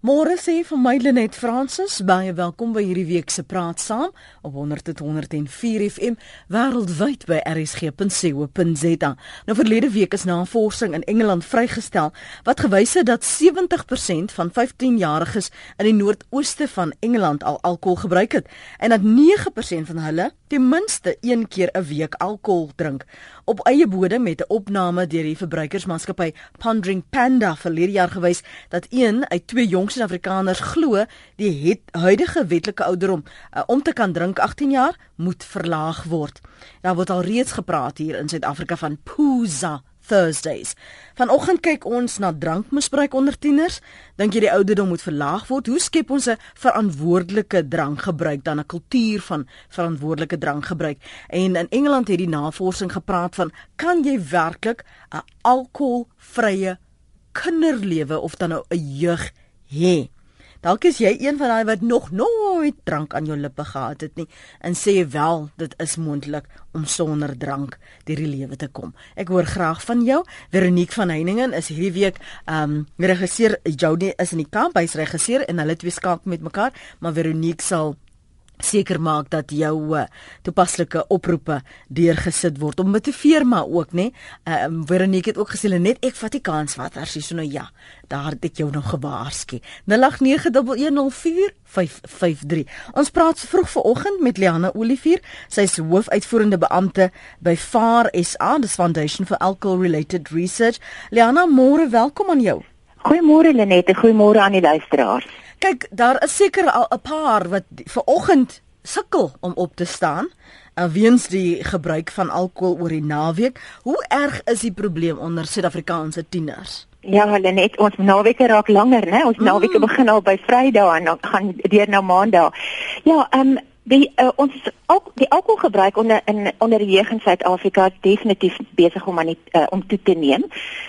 Môre sê vir my Lenet Fransis, baie welkom by hierdie week se Praat Saam op 100.104 FM wêreldwyd by rsg.co.za. Nou verlede week is navorsing in Engeland vrygestel wat gewys het dat 70% van 15-jariges in die noordooste van Engeland al alkohol gebruik het en dat 9% van hulle ten minste een keer 'n week alkohol drink. Op eie bodem met 'n opname deur die verbruikersmaatskappy Pondering Panda verlede jaar gewys dat een uit twee jong Suid-Afrikaners glo die het huidige wetlike ouderdom uh, om te kan drink 18 jaar moet verlaag word. Daar word al reeds gepraat hier in Suid-Afrika van Pooza Thursdays. Vanoggend kyk ons na drankmisbruik onder tieners. Dink jy die ouderdom moet verlaag word? Hoe skep ons 'n verantwoordelike drankgebruik dan 'n kultuur van verantwoordelike drankgebruik? En in Engeland het die navorsing gepraat van kan jy werklik 'n alkoholvrye kinderlewe of dan nou 'n jeug hê. Dalk is jy een van daai wat nog nooit drank aan jou lippe gehad het nie en sê wel dit is moontlik om sonder drank deur die lewe te kom. Ek hoor graag van jou. Veronique van Heiningen is hierdie week ehm um, regisseur Jody is in die kamp, hy's regisseur en hulle twee skakel met mekaar, maar Veronique sal seker maak dat jou uh, toepaslike oproepe deurgesit word om motiveer maar ook nê. Ehm uh, Veronique het ook gesê net ek vat die kans wat as jy so nou ja, daar het ek jou nog gewaarsku. 0891104553. Ons praat vroeg vanoggend met Liana Olivier. Sy is hoofuitvoerende beampte by FAR SA, the Foundation for Alcohol Related Research. Liana, môre welkom aan jou. Goeiemôre Lenette, goeiemôre aan die luisteraars. Kyk, daar is seker al 'n paar wat ver oggend sukkel om op te staan uh, weens die gebruik van alkohol oor die naweek. Hoe erg is die probleem onder Suid-Afrikaanse tieners? Ja, hulle net ons naweke raak langer, né? Ons mm. naweke begin al by Vrydag en dan gaan deur na Maandag. Ja, ehm um, die uh, ons ook die alkoholgebruik onder in onder die jeug in Suid-Afrika is definitief besig om aan die, uh, om toe te neem.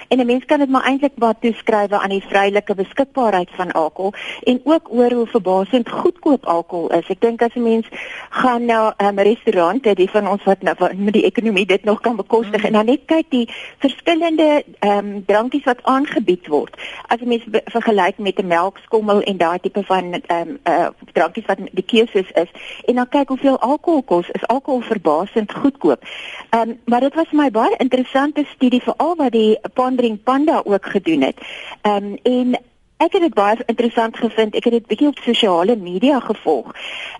En 'n mens kan dit maar eintlik maar toeskryf aan die vrylike beskikbaarheid van alkohol en ook oor hoe verbasend goedkoop alkohol is. Ek dink as 'n mens gaan na 'n um, restaurant, die van ons wat nou met die ekonomie dit nog kan bekostig mm. en dan net kyk die verskillende ehm um, drankies wat aangebied word. As 'n mens vergelyk met 'n melkskommel en daai tipe van ehm um, uh, drankies wat die keuses is en dan kyk hoeveel alkohol kos, is alkohol verbasend goedkoop. Ehm um, maar dit was vir my baie interessante studie veral wat die Pondering Panda ook gedoen het. Ehm um, en ek het dit baie interessant gevind. Ek het dit bietjie op sosiale media gevolg.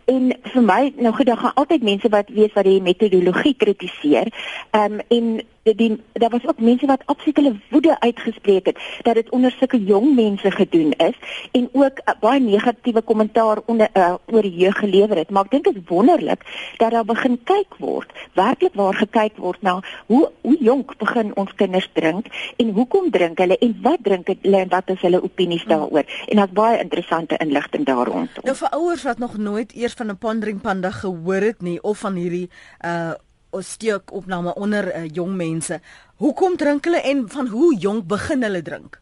En vir my nou goed, daar gaan altyd mense wat weet wat die metodologie kritiseer. Ehm um, en die, daar was ook mense wat absoluut hulle woede uitgespreek het dat dit onder sulke jong mense gedoen is en ook uh, baie negatiewe kommentaar onder uh, oor die jeug gelewer het. Maar ek dink dit is wonderlik dat daar begin kyk word werklik waar gekyk word na hoe hoe jonk begin ons kinders drink en hoekom drink hulle en wat drink hulle en wat is hulle opinies daaroor. En daar's baie interessante inligting daar rondom. Nou vir ouers wat nog nooit eers van 'n pondering panda gehoor het nie of van hierdie uh steek opname onder uh, jong mense. Hoekom drink hulle en van hoe jonk begin hulle drink?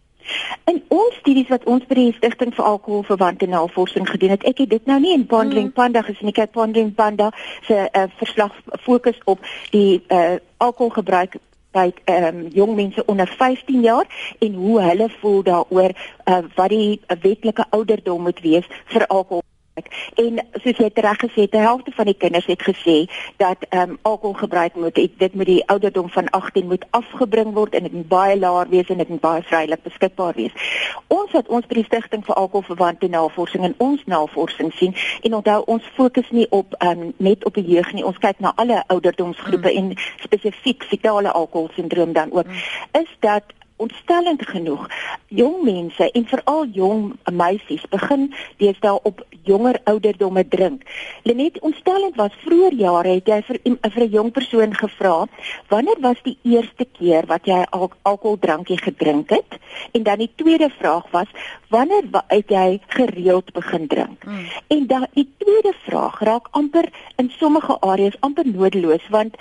In ons studies wat ons by die Stichting vir Alkoholverwante Navorsing gedoen het, ek het dit nou nie in Pondering mm. Panda gesien nie. Kyk Pondering Panda se uh, verslag fokus op die uh, alkoholgebruik by ehm um, jong mense onder 15 jaar en hoe hulle voel daaroor uh, wat die wetlike ouderdom moet wees vir alkohol En soos jy reg gesê het, die helfte van die kinders het gesê dat ehm um, alkoholgebruik moet dit met die ouderdom van 18 moet afgebring word en dit moet baie laer wees en dit moet baie vrylik beskikbaar wees. Ons het ons by die stigting vir alkoholverwante navorsing en ons navorsing sien en onthou ons fokus nie op ehm um, net op die jeug nie. Ons kyk na alle ouderdomsgroepe mm. en spesifiek fetale alkoholsindroom dan ook. Mm. Is dat ontstellend genoeg. Jong mense en veral jong meisies begin deesdae op jonger ouderdomme drink. Lenet ontstellend was vroeër jare het jy vir, vir 'n jong persoon gevra, "Wanneer was die eerste keer wat jy al, alkoholdrankie gedrink het?" En dan die tweede vraag was, "Wanneer het jy gereeld begin drink?" Hmm. En dan die tweede vraag raak amper in sommige areas amper nodeloos want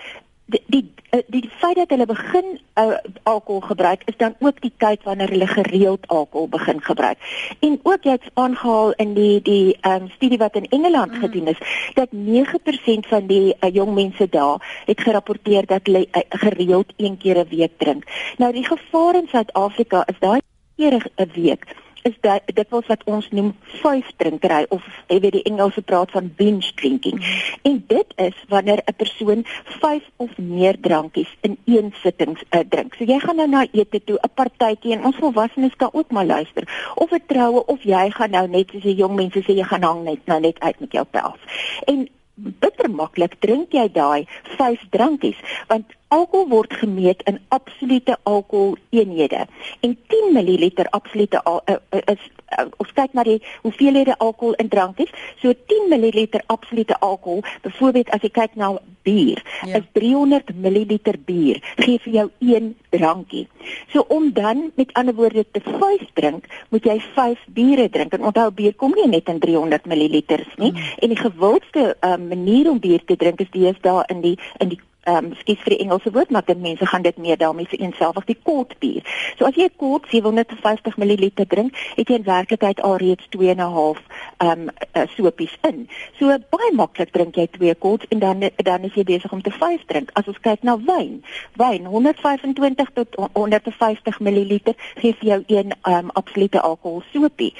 die die eh, die feit dat hulle begin uh, alkohol gebruik is dan ook die tyd wanneer hulle gereeld alkohol begin gebruik. En ook jy het aangehaal in die die ehm um, studie wat in Engeland mm. gedoen is dat 9% van die uh, jong mense daar het gerapporteer dat hulle uh, gereeld een keer 'n week drink. Nou die gevaar in Suid-Afrika is daai keer 'n week is dit dit wat ons noem vyfdrinkery of jy weet die Engelse praat van binge drinking. Mm. En dit is wanneer 'n persoon 5 of meer drankies in een sitting uh, drink. So jy gaan nou na ete toe, 'n partytjie en ons volwassenes kan ook maar luister. Of 'n troue of jy gaan nou net soos die jong mense sê jy gaan hang net nou net uit met jou pels. En bitter maklik drink jy daai 5 drankies want alkohol word gemeet in absolute alkohol eenhede. En 10 ml absolute al, uh, is uh, ons kyk na die hoeveelhede alkohol in drankies so 10 ml absolute alkohol byvoorbeeld as jy kyk na bier ja. is 300 ml bier gee vir jou een drankie. So om dan met ander woorde te 5 drink moet jy 5 biere drink. En onthou bier kom nie net in 300 ml nie. Mm. en die gewildste um, manier om bier te drink is deesdae in die in die ehm um, skiet vir die Engelse woord maar dit mense gaan dit meer daarmee vereenselwig die kort bier. So as jy 'n kort 750 ml drink, het jy in werklikheid alreeds 2 en 'n half ehm um, uh, sopies in. So baie maklik drink jy twee kort en dan dan is jy besig om te vyf drink. As ons kyk na wyn, wyn 125 tot 150 ml gee vir jou een ehm um, absolute alkohol sopie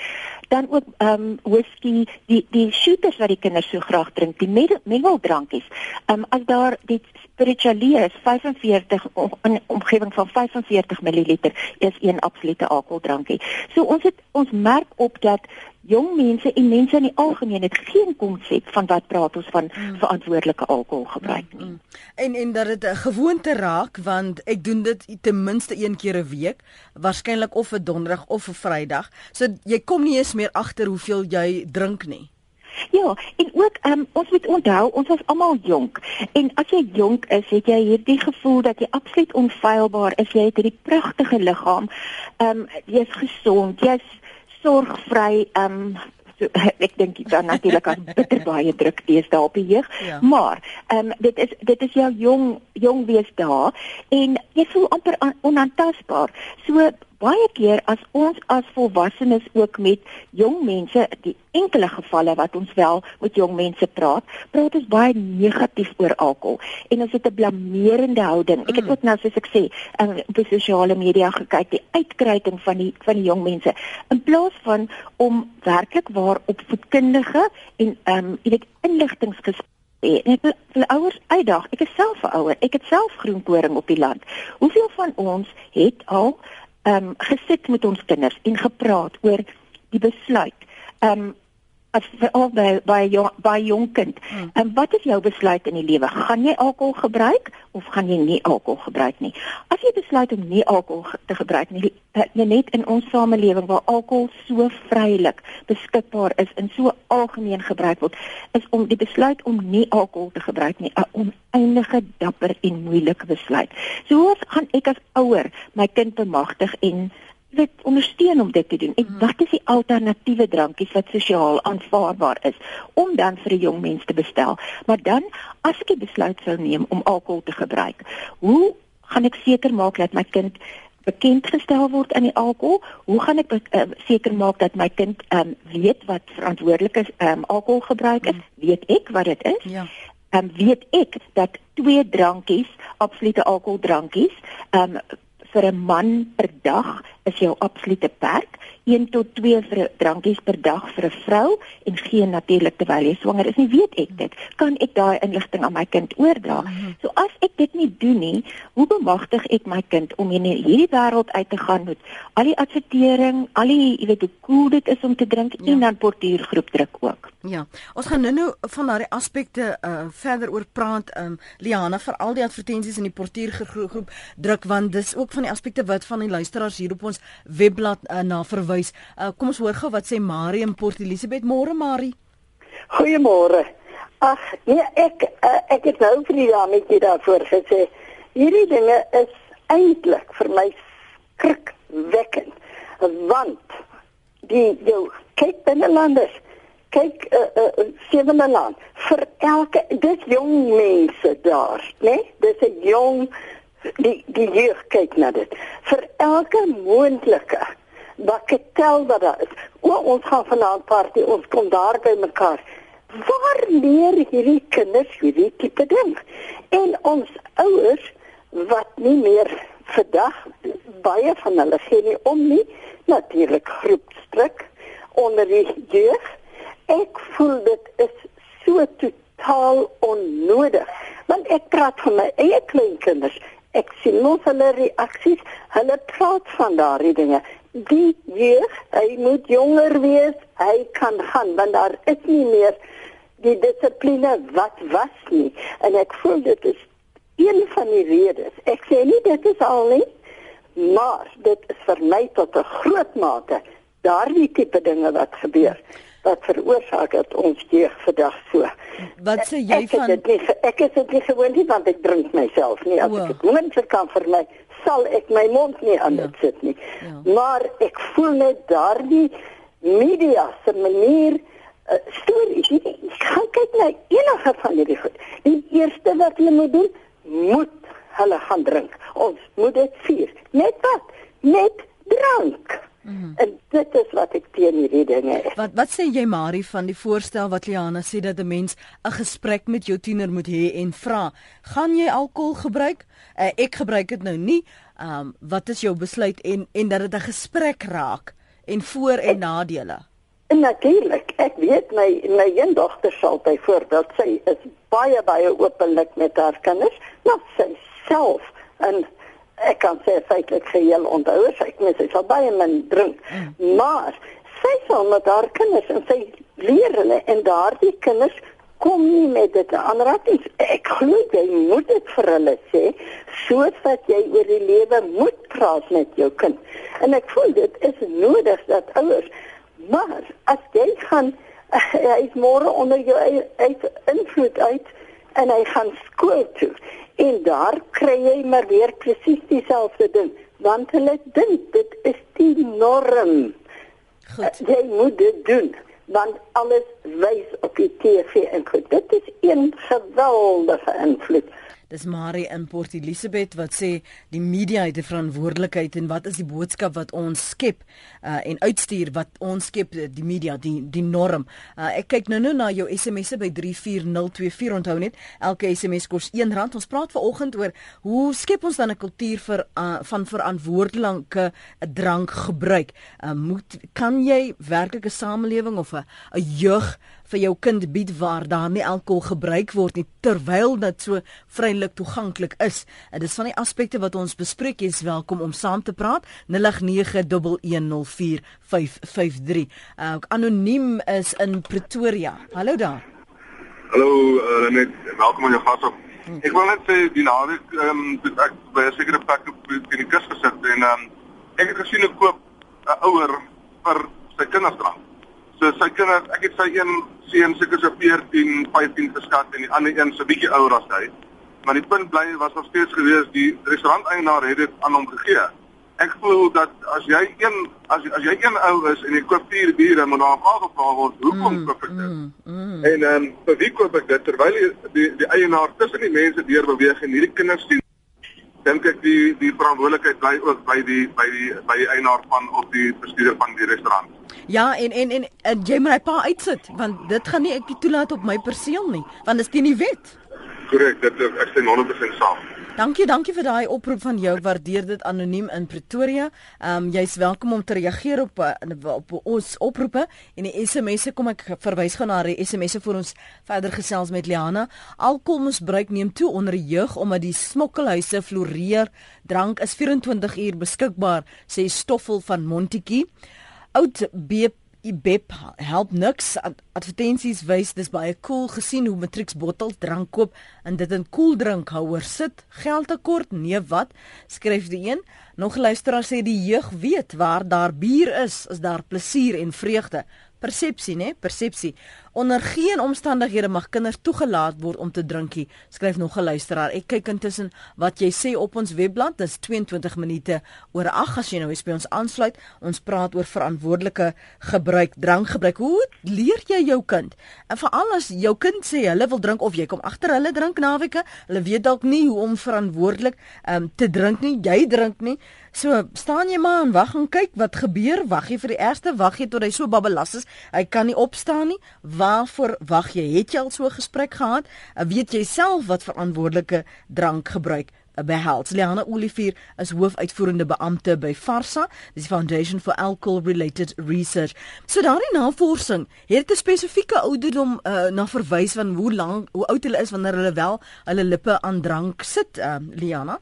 dan ook ehm um, whisky die die shooters wat die kinders so graag drink die mengeldrankies ehm um, as daar die spirituele is 45 in omgewing van 45 ml is een absolute alkoholdrankie so ons het ons merk op dat jong mense en mense in die algemeen het geen konsep van wat praat ons van mm. verantwoordelike alkoholgebruik nie. Mm. En en dat dit 'n gewoonte raak want ek doen dit ten minste een keer 'n week, waarskynlik of 'n donderdag of 'n vrydag. So jy kom nie eens meer agter hoeveel jy drink nie. Ja, en ook um, ons moet onthou, ons is almal jonk. En as jy jonk is, het jy hierdie gevoel dat jy absoluut onfeilbaar is. Jy het hierdie pragtige liggaam. Ehm um, jy's gesond, jy's sorgvry ehm um, so, ek dink dan natuurlik as bitter baie druk deesdae op die jeug ja. maar ehm um, dit is dit is jou jong jong wees daar en jy voel amper onaantastbaar so baie keer as ons as volwassenes ook met jong mense die enkele gevalle wat ons wel met jong mense praat, praat ons baie negatief oor alkohol en ons het 'n blamerende houding. Ek het mm. ook nou soos ek sê, um, op die sosiale media gekyk die uitkruiting van die van die jong mense in plaas van om werklik waar op voedkundige en ehm um, weet inligtinggesprekke En ek wil, wil ouers uitdaag. Ek is self 'n ouer. Ek het self groenkoring op die land. Hoeveel van ons het al ehm um, gesit met ons kinders en gepraat oor die besluit. Ehm um, as veral by by jong by jong kind. Hmm. En wat is jou besluit in die lewe? Gaan jy alkohol gebruik of gaan jy nie alkohol gebruik nie? As jy besluit om nie alkohol te gebruik nie, eh, jy net in ons samelewing waar alkohol so vrylik beskikbaar is en so algemeen gebruik word, is om die besluit om nie alkohol te gebruik nie 'n oneindige dapper en moeilike besluit. So hoe gaan ek as ouer my kind bemagtig en dit ondersteun om dit te doen. En hmm. wat is die alternatiewe drankies wat sosiaal aanvaarbaar is om dan vir 'n jong mens te bestel? Maar dan as ek 'n besluit sou neem om alkohol te gebruik, hoe gaan ek seker maak dat my kind bekend gestel word aan die alkohol? Hoe gaan ek uh, seker maak dat my kind um, weet wat verantwoordelik is um, alkoholgebruik is? Hmm. Weet ek wat dit is? Ja. Ehm um, weet ek dat twee drankies, absolute alkoholdrankies, ehm um, vir 'n man per dag is jou absolute perk. 1 tot 2 vir drankies per dag vir 'n vrou en geen natuurlik terwyl jy swanger is nie, weet ek dit. Kan ek daai inligting aan my kind oordra? Mhm. So as ek dit nie doen nie, hoe bemagtig ek my kind om in hierdie wêreld uit te gaan met al die advertering, al die jy weet hoe cool dit is om te drink ja. en dan portuïergroep druk ook. Ja. Ons gaan nou-nou van daardie aspekte uh, verder oor praat. Um Liana vir al die advertensies in die portuïergroep druk want dis ook van die aspekte wat van die luisteraars hier op ons webblad uh, na verwys. Uh, kom ons hoor gou wat sê Marie in Port Elizabeth. Môre Marie. Goeiemôre. Ag, nee, ek uh, ek het nou vir die dametjie daarvoor gesê. Hierdie dinge is eintlik vir my skrikwekkend. Want die jou kyk binnelanders kyk uh, uh, sewende land vir elke dis jong mense daar, né? Nee? Dis 'n jong die die jeug kyk na dit. Vir elke moontlike bakketel wat daar is. O, ons gaan vanaand party, ons kom daar by mekaar. Waar leer hierdie kinders hierdie tipe ding? En ons ouers wat nie meer vandag baie van hulle gee nie om nie natuurlik groepsdruk onder die jeug. Ek voel dit is so totaal onnodig want ek praat van my eie kleinkinders. Ek sien mos hulle reaksies. Hulle praat van daardie dinge. Die jeug, hy moet jonger wees. Hy kan gaan want daar is nie meer die dissipline wat was nie. En ek voel dit is een van die redes. Ek sê nie dit is al nie, maar dit is vir my tot 'n groot mate daardie tipe dinge wat gebeur wat veroorsaak dat ons jeug vandag so. Wat sê jy ek van dit nie, ek is dit nie gewoond nie want ek drink myself nie as O. ek dit moontlik kan vir my sal ek my mond nie aan dit Ja. sit nie. Ja. Maar ek voel net daardie media se manier uh, stories. Jy jy gaan kyk na enige van hierdie goed. Die eerste wat hulle moet doen, moet hulle gaan drink. Ons moet dit vier. Net wat? Net drank. Mm. -hmm. En dit is wat ek teen hierdie dinge is. Wat wat sê jy Marie van die voorstel wat Liana sê dat 'n mens 'n gesprek met jou tiener moet hê en vra, "Gaan jy alkohol gebruik?" Uh, ek gebruik dit nou nie. Um wat is jou besluit en en dat dit 'n gesprek raak en voor en nadele. En natuurlik, ek weet my my een dogter sal byvoorbeeld sy is baie baie openlik met haar kinders, maar sy self en ek kan sê feitelik geheel onthou sy ek mens sy sal baie min drink. Mm. Maar sy sal met haar kinders en sy leer hulle en daardie kinders kom nie met dit aanrakings. Ek glo jy moet dit vir hulle sê sodat jy oor die lewe moet praat met jou kind. En ek voel dit is nodig dat ouers maar as jy gaan hy is môre onder jou eie invloed uit en hy gaan skool toe en daar kry jy maar weer presies dieselfde ding want hulle dink dit is die norm. Goed. Jy moet dit doen want alles wys op die TV en goed. Dit is een geweldige invloed. Dis Marie in Port Elizabeth wat sê die media het 'n verantwoordelikheid en wat is die boodskap wat ons skep uh, en uitstuur wat ons skep die media die die norm. Uh, ek kyk nou nou na jou SMS'e by 34024 onthou net elke SMS kos R1. Ons praat vanoggend oor hoe skep ons dan 'n kultuur vir uh, van verantwoordelike drankgebruik. Uh, moet kan jy werklik 'n samelewing of 'n jeug vir jou kind bied waar daar nie alkohol gebruik word nie terwyl dit so vrylik toeganklik is. En dis van die aspekte wat ons bespreek. Jy's welkom om saam te praat. 0891104553. Uh, anoniem is in Pretoria. Hallo daar. Hallo uh, net welkom aan jou gas op. Ek wil net sê die naweek ehm um, ek by 'n sekere plek op in die kus gesit en ehm um, ek het gesien hoe koop 'n ouer vir sy kinders drank. So sy kinders, ek het sy een seun seker so 14, 15 geskat en die ander een so bietjie ouer as hy. Maar die punt bly was nog steeds gewees die restauranteienaar het dit aan hom gegee. Ek voel dat as jy een as as jy een ou is en jy koop vier biere, moet daar gevra word hoekom mm, koop ek dit? Mm, mm. En ehm um, vir wie koop ek dit terwyl die die, die eienaar tussen die mense deur beweeg en hierdie kinders sien dink ek die die verantwoordelikheid bly ook by die by die by die eienaar van of die bestuurder van die restaurant. Ja, en en en, en jy moet hy pa uitsit want dit gaan nie ek toelaat op my perseel nie, want dit is teen die wet. Korrek, dit ek stem 100% saam. Dankie, dankie vir daai oproep van jou. Waardeer dit anoniem in Pretoria. Ehm um, jy's welkom om te reageer op uh, op ons oproepe en die SMS'e kom ek verwys gaan na die SMS'e vir ons verder gesels met Liana. Alkoholmisbruik neem toe onder die jeug omdat die smokkelhuise floreer. Drank is 24 uur beskikbaar, sê Stoffel van Montetjie. Oud BP IBEP help niks. Ad advertensies wys dis baie cool gesien hoe Matrix bottels drank koop en dit in koeldrinkhouer sit. Geld tekort nee wat? Skryf die een. Nog luisteraar sê die jeug weet waar daar bier is. Is daar plesier en vreugde? Persepsie nê persepsie onder geen omstandighede mag kinders toegelaat word om te drinkie skryf nog 'n luisteraar ek kyk intussen wat jy sê op ons webblad dis 22 minute oor 8 as jy nou eens by ons aansluit ons praat oor verantwoordelike gebruik drankgebruik hoe leer jy jou kind en veral as jou kind sê hulle wil drink of jy kom agter hulle drink naweke hulle weet dalk nie hoe om verantwoordelik um, te drink nie jy drink nie So, staan jy maar en wag en kyk wat gebeur. Wag jy vir die eerste, wag jy tot hy so babbelas is. Hy kan nie opstaan nie. Waarvoor wag jy? Het jy al so 'n gesprek gehad? Weet jy self wat verantwoordelike drank gebruik behels. Liana Olivier is hoofuitvoerende beampte by FARSA, dis die Foundation for Alcohol Related Research. So daardie navorsing het 'n spesifieke ouderdom uh, na verwys van hoe lank hoe oud hulle is wanneer hulle wel hulle lippe aan drank sit, uh, Liana.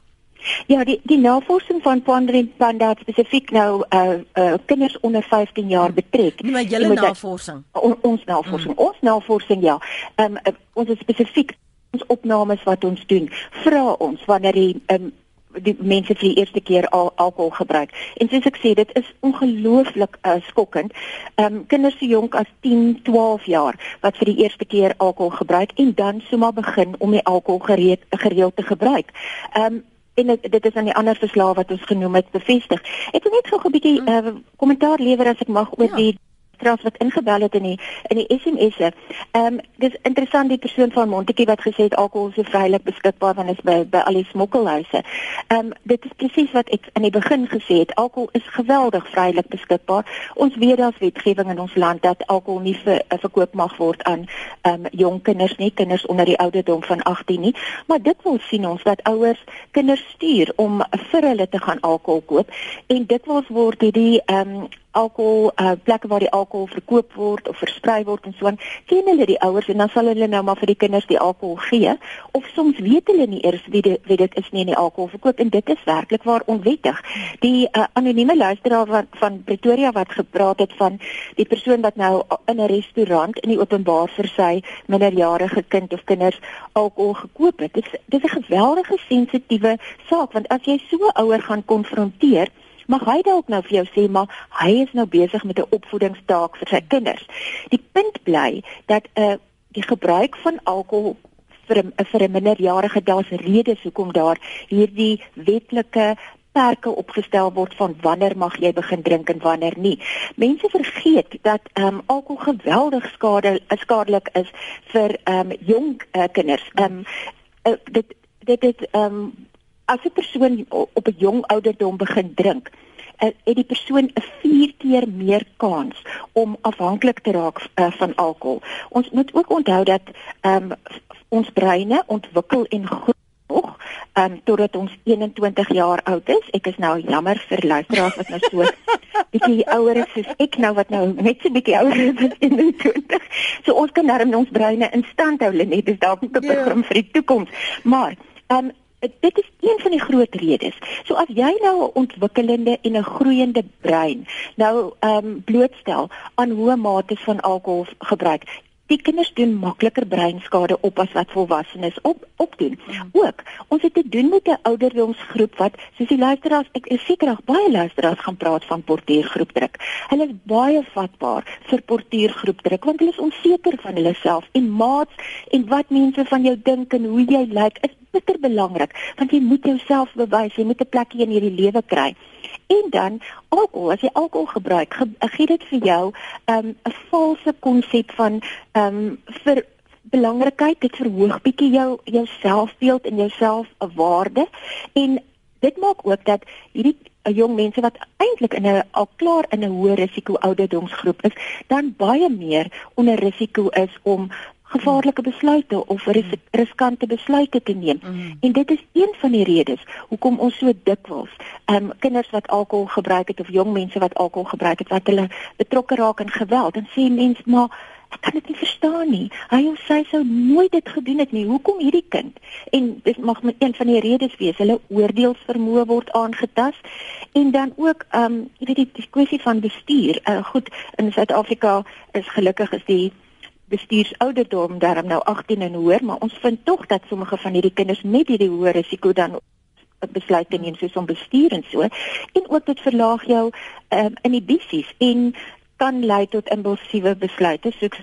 Ja, die die navorsing van Pandrin Panda spesifiek nou uh uh kinders onder 15 jaar betrek. Nee, maar julle navorsing. On, ons navorsing. Mm. Ons navorsing ja. Ehm um, uh, ons is spesifiek ons opnames wat ons doen, vra ons wanneer die ehm um, die mense vir die eerste keer al alkohol gebruik. En soos ek sê, dit is ongelooflik uh, skokkend. Ehm um, kinders so jonk as 10, 12 jaar wat vir die eerste keer alkohol gebruik en dan sommer begin om die alkohol gereed gereeld te gebruik. Ehm um, en dit, dit is aan die ander verslae wat ons genoem het bevestig. Ek wil net gou 'n bietjie uh, kommentaar lewer as ek mag oor ja. die trouens wat ingebel het in die in die SMS'e. Ehm um, dis interessant die persoon van Montetjie wat gesê het alkohol is vrylik beskikbaar want is by by al die smokkelhuise. Ehm um, dit is presies wat ek in die begin gesê het. Alkohol is geweldig vrylik beskikbaar. Ons weet daar's wetgewing in ons land dat alkohol nie vir uh, verkoop mag word aan ehm um, jong kinders nie, kinders onder die ouderdom van 18 nie. Maar dit wil sien ons dat ouers kinders stuur om vir hulle te gaan alkohol koop en dit word hierdie ehm um, alkohol uh, plekke waar die alkohol verkoop word of versprei word en so aan, ken hulle die ouers en dan sal hulle nou maar vir die kinders die alkohol gee of soms weet hulle nie eers wie dit wie dit is nie in die alkohol verkoop en dit is werklik waar onwettig. Die uh, anonieme luisteraar van van Pretoria wat gepraat het van die persoon wat nou in 'n restaurant in die openbaar vir sy minderjarige kind of kinders alkohol gekoop het. Dit is 'n geweldige sensitiewe saak want as jy so ouer gaan konfronteer mag hy dalk nou vir jou sê maar hy is nou besig met 'n opvoedingstaak vir sy kinders. Die punt bly dat 'n uh, eh, die gebruik van alkohol vir 'n vir 'n minderjarige daar's redes hoekom daar hierdie wetlike perke opgestel word van wanneer mag jy begin drink en wanneer nie. Mense vergeet dat ehm um, alkohol geweldig skade skadelik is vir ehm um, jong uh, kinders. Ehm um, uh, dit dit is ehm um, as 'n persoon op 'n jong ouderdom begin drink, uh, het die persoon 'n 4 keer meer kans om afhanklik te raak uh, van alkohol. Ons moet ook onthou dat um, ons breine ontwikkel en groei nog um, totdat ons 21 jaar oud is. Ek is nou jammer vir luisteraars wat nou so bietjie ouer is soos ek nou wat nou net so bietjie ouer is as 21. So ons kan darm ons breine in stand hou net dis dalk 'n ja. program vir die toekoms. Maar um, dit is een van die groot redes. So as jy nou 'n ontwikkelende en 'n groeiende brein nou ehm um, blootstel aan hoë mate van alkoholgebruik, die kinders doen makliker breinskade op as wat volwassenes op opdoen. Mm. Ook, ons het te doen met 'n ouderdomsgroep wat soos die luisteraars, ek is seker reg baie luisteraars gaan praat van portuïergroepdruk. Hulle is baie vatbaar vir portuïergroepdruk want hulle is onseker van hulle self en maats en wat mense van jou dink en hoe jy lyk is bitter belangrik want jy moet jouself bewys, jy moet 'n plekjie in hierdie lewe kry. En dan alkohol, as jy alkohol gebruik, ge gee dit vir jou um, 'n um, valse konsep van ehm um, vir belangrikheid. Dit verhoog bietjie jou jou selfbeeld en jou selfwaarde en dit maak ook dat hierdie eh, jong mense wat eintlik in 'n al klaar in 'n hoë risiko ouderdomsgroep is, dan baie meer onder risiko is om gevaarlike besluite of ris riskante besluite te neem. Mm. En dit is een van die redes hoekom ons so dikwels ehm um, kinders wat alkohol gebruik het of jong mense wat alkohol gebruik het wat hulle betrokke raak in geweld en sê mense maar ek kan dit nie verstaan nie. Hy of sy sou nooit dit gedoen het nie. Hoekom hierdie kind? En dit mag met een van die redes wees hulle oordeelsvermoë word aangetast en dan ook ehm um, jy weet die kwessie van bestuur. Uh, goed in Suid-Afrika is gelukkig is die bestuursouderdom daarom nou 18 en hoër, maar ons vind tog dat sommige van hierdie kinders met hierdie hoë risiko dan besluite neem soos om bestuur en so. En ook dit verlaag jou um, inhibisies en kan lei tot impulsiewe besluite soos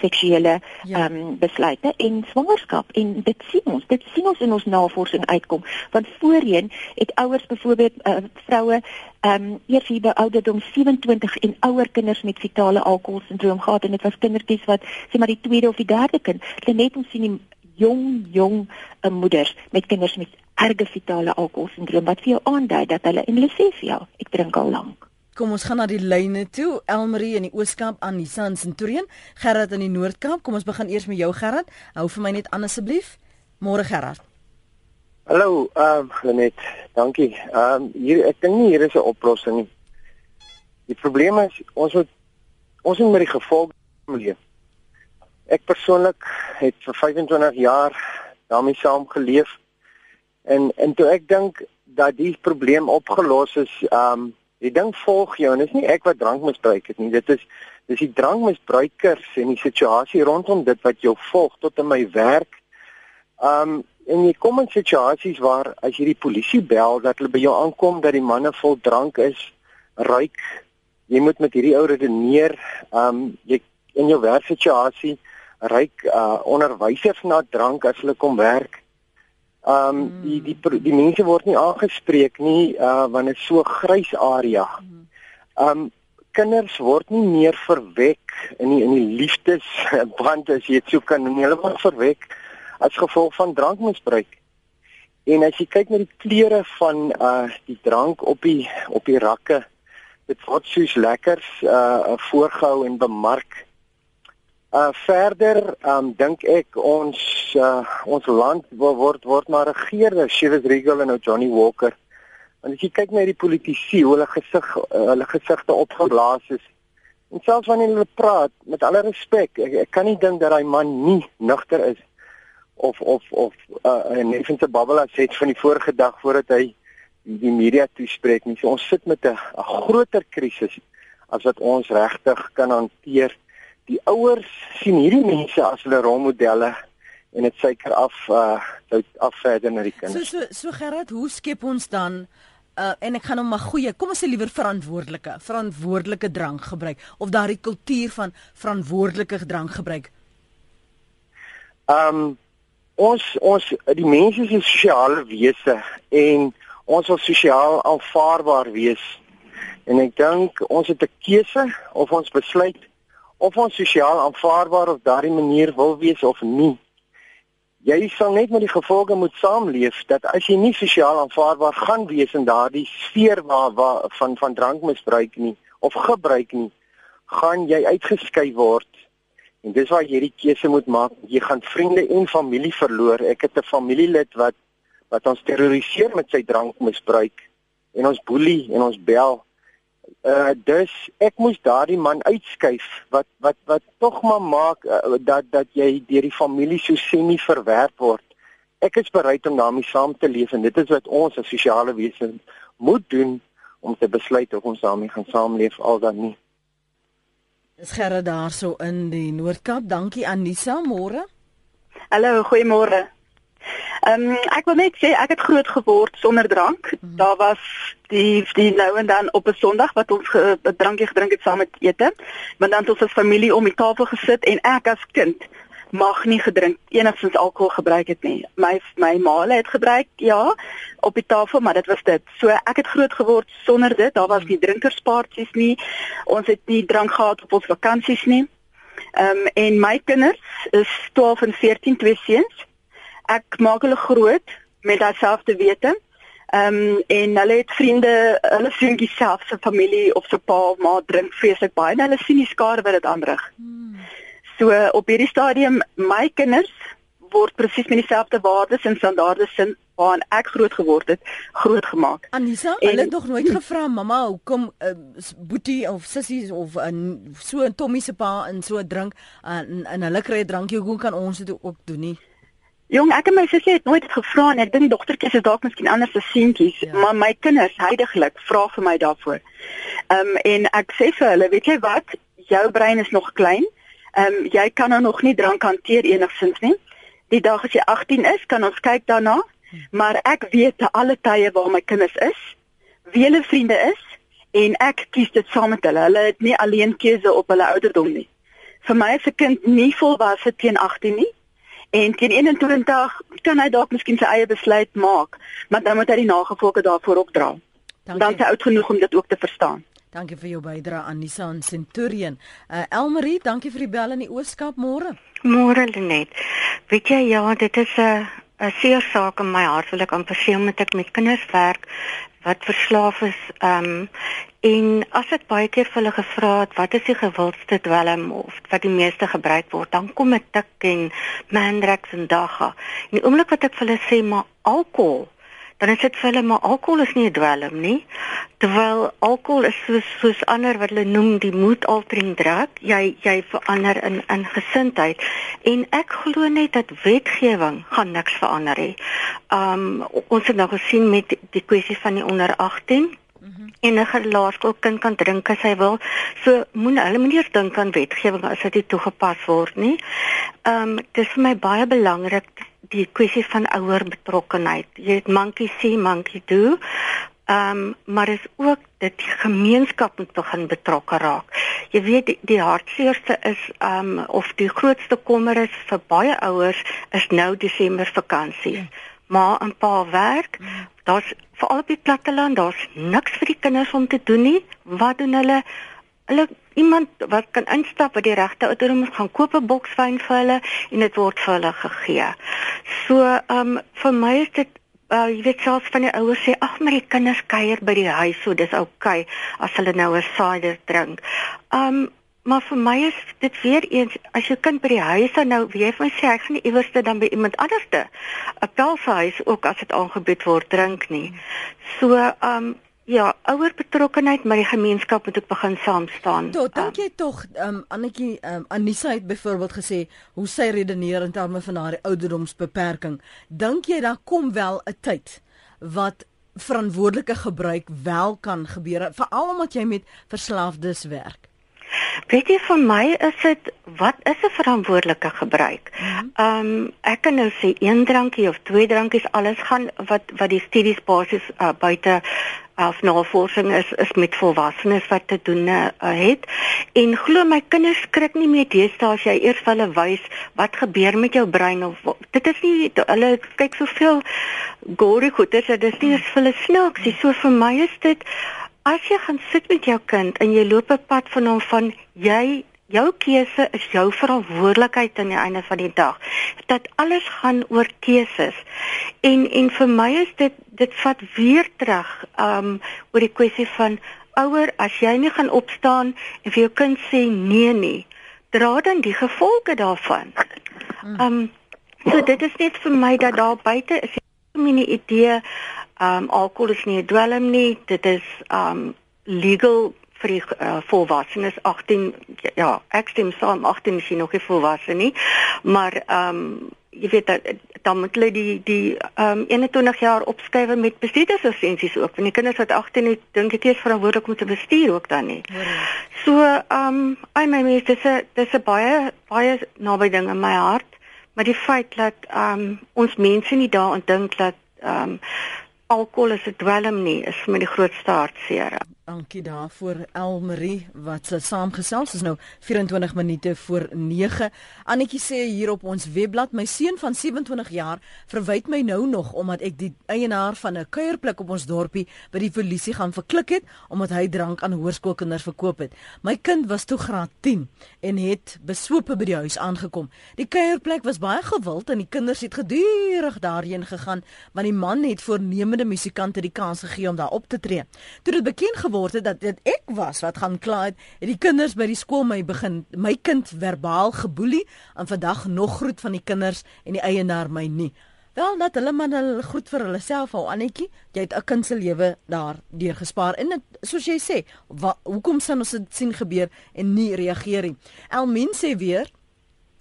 seksuele ja. um, besluite en swangerskap. En dit sien ons dit sien ons in ons navorsing uitkom. Want voorheen het ouers byvoorbeeld uh, vroue um, eers hier by ouderdom 27 en ouer kinders met fetale alkoholsindroom gehad en dit was kindertjies wat sê maar die tweede of die derde kind. Hulle net ons sien die jong jong uh, moeders met kinders met erge fetale alkoholsindroom wat vir jou aandui dat hulle en hulle sê vir jou ek drink al lank Kom ons gaan na die lyne toe. Elmarie in die Ooskaap, Anissa in Centurion, Gerard in die Noord-Kaap. Kom ons begin eers met jou Gerard. Hou vir my net aan asseblief. Môre Gerard. Hallo, ehm um, net. Dankie. Ehm um, hier ek dink nie hier is 'n oplossing nie. Die probleem is ons moet ons moet met die gevolge leef. Ek persoonlik het vir 25 jaar daarmee saam geleef en en toe ek dink dat die probleem opgelos is, ehm um, die ding volg jou en dit is nie ek wat drank misbruik het nie. Dit is dis die drankmisbruikers en die situasie rondom dit wat jou volg tot in my werk. Um en jy kom in situasies waar as jy die polisie bel dat hulle by jou aankom dat die manne vol drank is, ruik, jy moet met hierdie ou redeneer, um jy in jou werksituasie ruik uh onderwysers na drank as hulle kom werk. Um mm. die die die mense word nie aangespreek nie uh want dit is so grys area. Um kinders word nie meer verwek in die, in die liefdesband as jy dit sou kan noem. Hulle word verwek as gevolg van drankmisbruik. En as jy kyk na die kleure van uh die drank op die op die rakke, dit word soos lekkers uh voorgehou en bemark. Uh verder um dink ek ons uh ons land word word maar regeer deur Shivis Regal en Johnny Walker. En as jy kyk na die politici, hoe hulle gesig eh, hulle gesigte opgeblaas is. En selfs wanneer hulle praat, met alle respek, ek, ek kan nie dink dat daai man nie nugter is of of of uh, 'n effense babbelaar sê van die vorige dag voordat hy die media toespreek nie. So ons sit met 'n groter krisis as wat ons regtig kan hanteer. Die ouers sien hierdie mense as hulle rolmodelle en dit suiker af uh af verder na die kinders. So so so Gerard, hoe skep ons dan uh, en ek gaan hom maar goeie, kom ons sê liewer verantwoordelike, verantwoordelike drank gebruik of daardie kultuur van verantwoordelike drank gebruik. Um, ons ons die mense is sosiale wese en ons wil sosiaal aanvaarbaar wees. En ek dink ons het 'n keuse of ons besluit of ons sosiaal aanvaarbaar op daardie manier wil wees of nie jy sal net met die gevolge moet saamleef dat as jy nie sosiaal aanvaarbaar gaan wees in daardie sfeer waar, waar van van drankmisbruik nie of gebruik nie, gaan jy uitgeskei word. En dis waar jy hierdie keuse moet maak. Jy gaan vriende en familie verloor. Ek het 'n familielid wat wat ons terroriseer met sy drankmisbruik en ons boelie en ons bel Uh dus ek moes daardie man uitskuif wat wat wat tog maar maak uh, dat dat jy deur die familie so semi verwerp word. Ek is bereid om daarmee saam te leef en dit is wat ons as sosiale wesens moet doen om te besluit of ons daarmee gaan saamleef al dan nie. Is gerre daarso in die Noord-Kaap. Dankie Anissa, môre. Hallo, goeiemôre. Ehm um, ek wil net sê ek het groot geword sonder drank. Mm -hmm. Daar was die die nou en dan op 'n Sondag wat ons 'n drankie gedrink het saam met ete. Maar dan het ons as familie om die tafel gesit en ek as kind mag nie gedrink enigstens alkohol gebruik het nie. My my ma het gebruik ja op die tafel, maar dit was dit. So ek het groot geword sonder dit. Daar was mhm. nie drinkerspartytjies nie. Ons het nie drank gehad op ons vakansies nie. Ehm um, en my kinders is 12 en 14 twee seuns ek maak hulle groot met dieselfde wete. Ehm um, en hulle het vriende, hulle vriendjies self se familie of se pa of ma drink vreeslik baie en hulle sien die skade wat dit aanrig. Hmm. So op hierdie stadium my kinders word presies met dieselfde waardes en standaarde sin waarin ek groot geword het, groot gemaak. Anisa, en, hulle het nog nooit gevra mamma, hoekom uh, boetie of sissies of uh, so 'n Tommy se pa in so drink uh, en, en hulle kry 'n drankie, hoe kan ons dit ook doen nie? Jong, ek en my sussie het nooit gevra nie. Ek dink dogtertjies is dalk miskien anders as seentjies, ja. maar my kinders heidaglik vra vir my daarvoor. Ehm um, en ek sê vir hulle, weet jy wat? Jou brein is nog klein. Ehm um, jy kan nou nog nie drank hanteer enigsins nie. Die dag as jy 18 is, kan ons kyk daarna. Maar ek weet te alle tye waar my kinders is, wie hulle vriende is en ek kies dit saam met hulle. Hulle het nie alleen keuse op hulle ouderdom nie. Vir my is 'n kind nie volwasse teen 18 nie En teen 21 kan hy dalk miskien sy eie besluit maak, maar dan moet hy die nagevolge daarvoor ook dra. Dankie. Dan is hy oud genoeg om dit ook te verstaan. Dankie vir jou bydrae aan Nissan Centurion. Uh Elmarie, dankie vir die bel in die Ooskaap môre. Môre Lenet. Weet jy ja, dit is 'n 'n seer saak in my hart wil ek amper sê omdat ek met kinders werk wat verslaaf is. Ehm um, en as ek baie keer vir hulle gevra het wat is die gewildste dwelm of wat die meeste gebruik word, dan kom dit tik en Mandrax en Daga. En die oomblik wat ek vir hulle sê maar alkohol dan is dit vir hulle maar alkohol is nie 'n dwelm nie. Terwyl alkohol is soos soos ander wat hulle noem die mood altering drug. Jy jy verander in in gesindheid en ek glo net dat wetgewing gaan niks verander hê. Um ons het nou gesien met die, kwessie van die onder 18 Mhm. enige laerskoolkind kan drink as hy wil. So moenie hulle moenie dink aan wetgewing as dit toegepas word nie. Ehm um, dis vir my baie belangrik die kwessie van ouer betrokkenheid. Jy het monkey see monkey do. Ehm um, maar is ook dat die gemeenskap moet begin betrokke raak. Jy weet die, die hartseerste is ehm um, of die grootste kommer is vir baie ouers is nou Desember vakansie. Ja. Maar 'n paar werk, ja. daar's veral op die platteland, daar's niks vir die kinders om te doen nie. Wat doen hulle? Hulle iemand wat kan instap by die regte ouderdom gaan koop 'n boks wyn vir hulle en dit word vir hulle gegee. So, ehm um, vir my is dit uh, jy weet selfs van die ouers sê ag maar die kinders kuier by die huis, so dis okay, as hulle nou 'n cider drink. Ehm um, maar vir my is dit weer eens as jou kind by die huis dan nou wie jy van sê ek gaan iewers dan by iemand anderste 'n pelshuis ook as dit aangebied word drink nie. So ehm um, Ja, ouer betrokkenheid met die gemeenskap moet ook begin saam staan. Tot dink jy tog ehm um, Annetjie ehm um, Anissa het byvoorbeeld gesê hoe sy redeneer in terme van haar ouderdomsbeperking. Dink jy daar kom wel 'n tyd wat verantwoordelike gebruik wel kan gebeur veral omdat jy met verslaafdes werk? Weet jy vir my is dit wat is 'n verantwoordelike gebruik? Mhm. Ehm um, ek kan nou sê een drankie of twee drankies alles gaan wat wat die studies basies uh, buite af navorsing is is met volwassenes wat te doen uh, het. En glo my kinders skrik nie meer deesdae as jy eers vir hulle wys wat gebeur met jou brein of dit is nie hulle kyk soveel gory goeders dit is nie eens vir hulle snaaksie so vir my is dit as jy gaan sit met jou kind en jy loop 'n pad van hom van jy jou keuse is jou verantwoordelikheid aan die einde van die dag. Dat alles gaan oor keuses. En en vir my is dit dit vat weer terug um oor die kwessie van ouer as jy nie gaan opstaan en vir jou kind sê nee nie, dra dan die gevolge daarvan. Um so dit is net vir my dat daar buite is 'n idee um alkohol is nie 'n dwelm nie, dit is um legal vir die uh, volwassenes 18 ja, ek stem saam 18 is nog nie volwasse nie. Maar ehm um, jy weet dat dan moet hulle die die ehm um, 21 jaar opskryf met bestuurderslisensies ook. Want die kinders wat 18 is, dink ek is verantwoordelik om te bestuur ook dan nie. So ehm um, I mean dis dis 'n dis 'n baie baie naby ding in my hart. Maar die feit dat ehm um, ons mense nie daaraan dink dat ehm um, alkohol is 'n dwelm nie, is my die grootste hartseer. Dankie daarvoor Elmarie wat se saamgesels is nou 24 minute voor 9. Annetjie sê hier op ons webblad my seun van 27 jaar verwyd my nou nog omdat ek die eienaar van 'n kuierplek op ons dorpie by die polisie gaan verklik het omdat hy drank aan hoërskoolkinders verkoop het. My kind was toe graad 10 en het besope by die huis aangekom. Die kuierplek was baie gewild en die kinders het gedurig daarheen gegaan want die man het voornemende musikante die kans gegee om daar op te tree. Toe dit bekend geword het dat dit ek was wat gaan kla het, het die kinders by die skool my begin my kind verbaal geboelie en vandag nog groet van die kinders en die eienaar my nie. Wel dat hulle man hulle groet vir hulle self al Annetjie, jy het 'n kind se lewe daar deur gespaar en dit soos jy sê, wa, hoekom sien ons dit sien gebeur en nie reageer nie. Elmin sê weer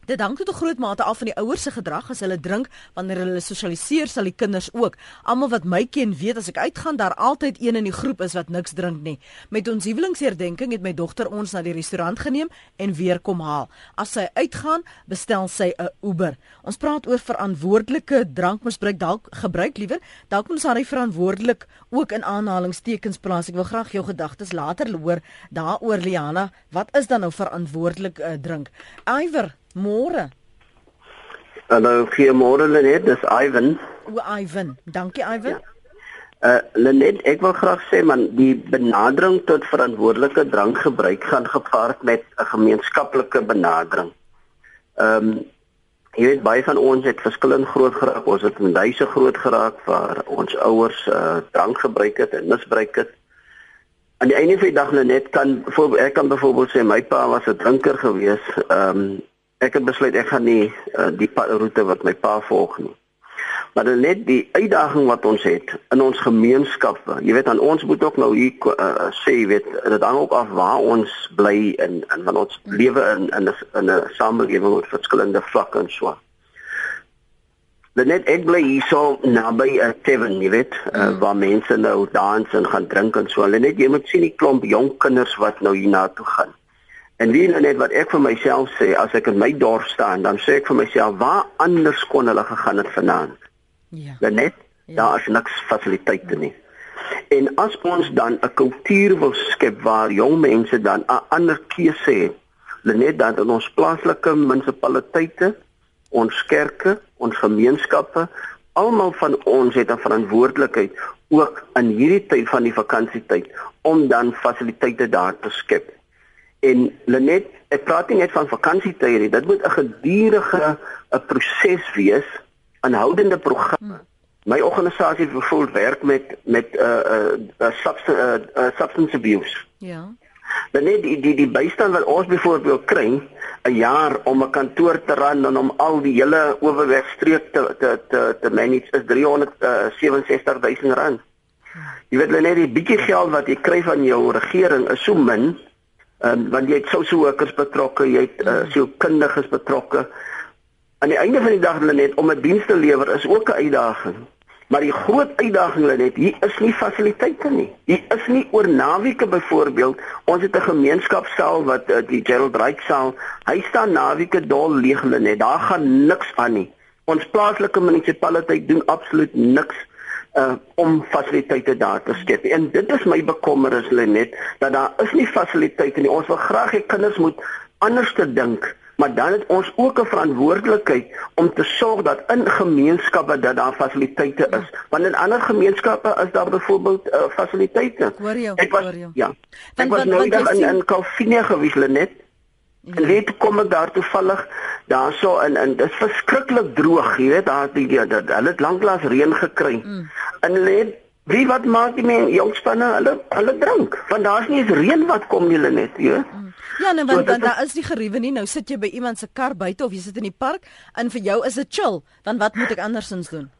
Dit hang tot 'n groot mate af van die ouers se gedrag as hulle drink wanneer hulle sosialiseer sal die kinders ook. Almal wat my ken weet as ek uitgaan daar altyd een in die groep is wat niks drink nie. Met ons huwelingsherdenking het my dogter ons na die restaurant geneem en weer kom haal. As sy uitgaan, bestel sy 'n Uber. Ons praat oor verantwoordelike drankmisbruik dalk gebruik liewer. Dalk moet ons haar verantwoordelik ook in aanhalingstekens plaas. Ek wil graag jou gedagtes later hoor daaroor Liana. Wat is dan nou verantwoordelik uh, drink? Iwer Môre. Hallo, goeiemôre Lenet, dis Ivan. O Ivan, dankie Ivan. Ja. Uh Lenet, ek wil graag sê man, die benadering tot verantwoordelike drankgebruik gaan gepaard met 'n gemeenskaplike benadering. Ehm um, Jy weet baie van ons het verskillend groot geraak. Ons het in huise groot geraak waar ons ouers uh, drank gebruik het en misbruik het. Aan die einde van die dag net kan ek kan byvoorbeeld sê my pa was 'n drinker gewees. Ehm um, ek het besluit ek gaan nie uh, die roete wat my pa volg nie. Maar dan net die uitdaging wat ons het in ons gemeenskappe. Jy weet aan ons moet ook nou hier uh, sê jy weet dit hang ook af waar ons bly in in van ons lewe in in 'n 'n samelewing met verskillende vlakke en so. Dan net ek bly hier so naby 'n uh, tavern, jy weet, uh, mm. waar mense nou dans en gaan drink en so. Hulle net jy moet sien die klomp jong kinders wat nou hier na toe gaan. En wie net wat ek vir myself sê as ek in my dorp staan, dan sê ek vir myself waar anders kon hulle gegaan het vanaand. Ja. Dan net ja. daar is niks fasiliteite nie. En as ons dan 'n kultuur wil skep waar jong mense dan 'n ander keuse het, net dan in ons plaaslike munisipaliteite, ons kerke, ons gemeenskappe, almal van ons het 'n verantwoordelikheid ook in hierdie tyd van die vakansietyd om dan fasiliteite daar te skep. En Lenet, ek praat nie net van vakansietye nie, dit moet 'n gedurende 'n proses wees aanhoudende programme. My organisasie bevoel werk met met 'n uh, 'n uh, uh, substance uh, uh, substance abuse. Ja. Dan net die die die bystand wat ons byvoorbeeld kry 'n jaar om 'n kantoor te ran en om al die hele oorwegstreek te te te te manage is 367 000 rand. Jy weet net die bietjie geld wat jy kry van jou regering is so min. Ehm um, want jy het sou so workers betrokke, jy het uh, so kundiges betrokke aan die einde van die dag hulle net om 'n diens te lewer is ook 'n uitdaging. Maar die groot uitdaging hulle net, hier is nie fasiliteite nie. Hier is nie oor naweke byvoorbeeld, ons het 'n gemeenskapsaal wat uh, die Gerald Wright saal, hy staan naweke dol leeg hulle net. Daar gaan niks aan nie. Ons plaaslike munisipaliteit doen absoluut niks uh om fasiliteite daar te skep. En dit is my bekommernis hulle net dat daar is nie fasiliteite nie. Ons wil graag hê kinders moet anders te dink maar dan het ons ook 'n verantwoordelikheid om te sorg dat in gemeenskappe dat daar fasiliteite is. Want in ander gemeenskappe is daar byvoorbeeld uh, fasiliteite. Hoor jy? Ek was, hoor jy? Ja. Ek was nou in in, in Kalfinia gewees net. Ja. En weet kom ek daar toevallig daarso in in dit is verskriklik droog, jy weet, daar die dat hulle het lanklaas reën gekry. Mm. En hulle wie wat maak die mense jongspanne hulle hulle drink want daar's nie eens reën wat kom nie hulle net, jy weet. Mm. Ja, nou want so, dan daar is die geriewe nie. Nou sit jy by iemand se kar buite of jy sit in die park en vir jou is dit chill. Dan wat moet ek andersins doen?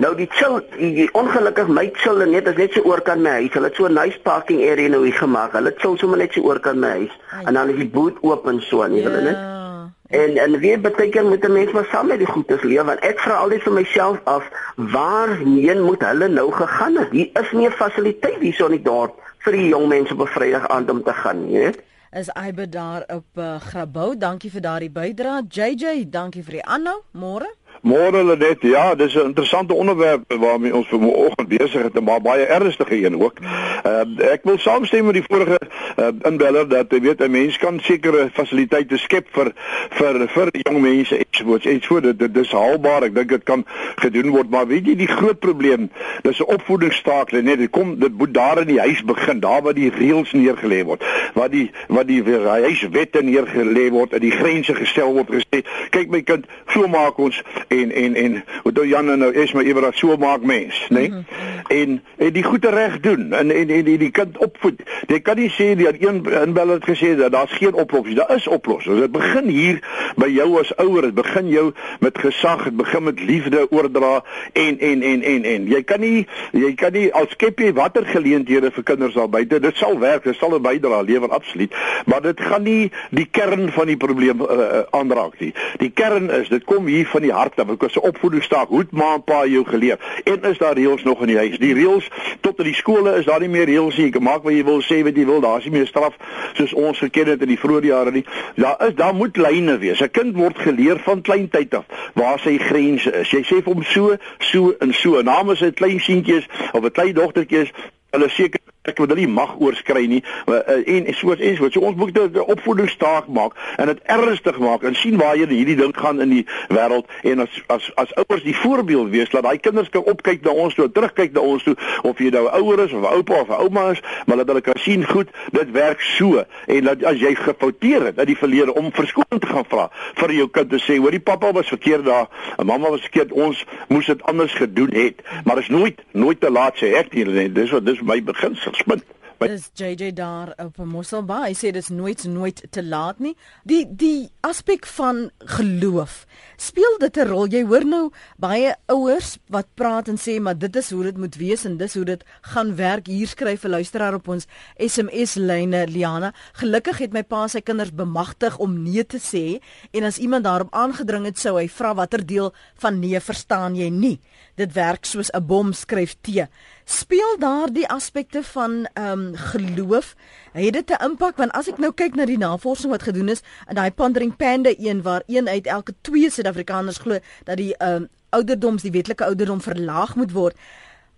Nou die chill, die, die ongelukkig my chill net is net so oorkant my huis. Hulle het so 'n nice parking area nou hier gemaak. Hulle chill sommer net so oorkant my huis. Ai. En dan is die boot oop en so nie, hulle net. Ja. En en wie beteken moet 'n mens maar saam met die goedes leef want ek vra altyd vir myself af waarheen moet hulle nou gegaan het? Hier is nie 'n fasiliteit hier so in die dorp vir die jong mense op 'n Vrydag aand om te gaan, jy weet is Aibe daar op uh, Grabouw. Dankie vir daardie bydrae. JJ, dankie vir die aanhou. Môre. Môre Lenet, ja, dis 'n interessante onderwerp waarmee ons vanoggend besig is, maar baie ernstige een ook. Uh, ek wil saamstem met die vorige uh, inbeller dat jy weet 'n mens kan sekere fasiliteite skep vir vir vir jong mense ensovoorts. En so dit dit is haalbaar. Ek dink dit kan gedoen word, maar weet jy die groot probleem, dis 'n opvoedingsstaak Lenet. Dit kom dit moet daar in die huis begin, daar waar die reëls neergelê word, waar die wat die huiswette neergelê word en die grense gestel word gesê, kyk my kind, so maak ons en en en wat nou Jan nou is maar iewer so maak mens, né? Nee? Mm -hmm. En en die goeie reg doen en en en die, die kind opvoed. Jy kan nie sê die een inbeller het gesê dat daar's geen oplossing. Daar is oplossings. Dit begin hier by jou as ouer. Dit begin jou met gesag, dit begin met liefde oordra en en en en en jy kan nie jy kan nie al skep jy watter geleenthede vir kinders daar buite. Dit sal werk, dit sal 'n bydrae lewer absoluut, maar dit gaan nie die kern van die probleem uh, aanraak nie. Die kern is dit kom hier van die hart as 'n opvoedingsstaak hoe ma en pa jou geleer? En is daar reëls nog in die huis? Die reëls tot in die skole is daar nie meer reëls nie. Jy kan maak wat jy wil sê wat jy wil. Daar is nie meer straf soos ons geken het in die vroeë jare nie. Daar is daar moet lyne wees. 'n kind word geleer van klein tyd af waar sy grense is. Jy sê vir hom so so en so. namens sy klein seentjies of 'n klein dogtertjie is hulle seker ek wil nie mag oorskry nie uh, en soos en soos. So ons moet 'n opvoedingsstaak maak en dit ernstig maak en sien waar hierdie ding gaan in die wêreld en as as as ouers die voorbeeld wees dat daai kinders kan opkyk na ons toe terugkyk na ons toe of jy nou ouer is of oupa of ouma is maar dat hulle kan sien goed dit werk so. En dat as jy gefouteer het in die verlede om verskoning te gaan vra vir jou kind te sê hoor die pappa was verkeerd daar en mamma was verkeerd ons moes dit anders gedoen het. Maar is nooit nooit te laat sê ek nie dis wat dis my beginsel spin. Dis JJ daar op Mosselbaai. Hy sê dis nooit nooit te laat nie. Die die aspek van geloof. Speel dit 'n rol? Jy hoor nou baie ouers wat praat en sê maar dit is hoe dit moet wees en dis hoe dit gaan werk. Hier skryf 'n luisteraar op ons SMS lyne Liana. Gelukkig het my pa sy kinders bemagtig om nee te sê en as iemand daarop aangedring het sou hy vra watter deel van nee verstaan jy nie. Dit werk soos 'n bom skryf T speel daardie aspekte van ehm um, geloof? Het dit 'n impak? Want as ek nou kyk na die navorsing wat gedoen is in daai Pandering Panda een waar een uit elke twee Suid-Afrikaners glo dat die ehm um, ouderdoms die wetlike ouderdom verlaag moet word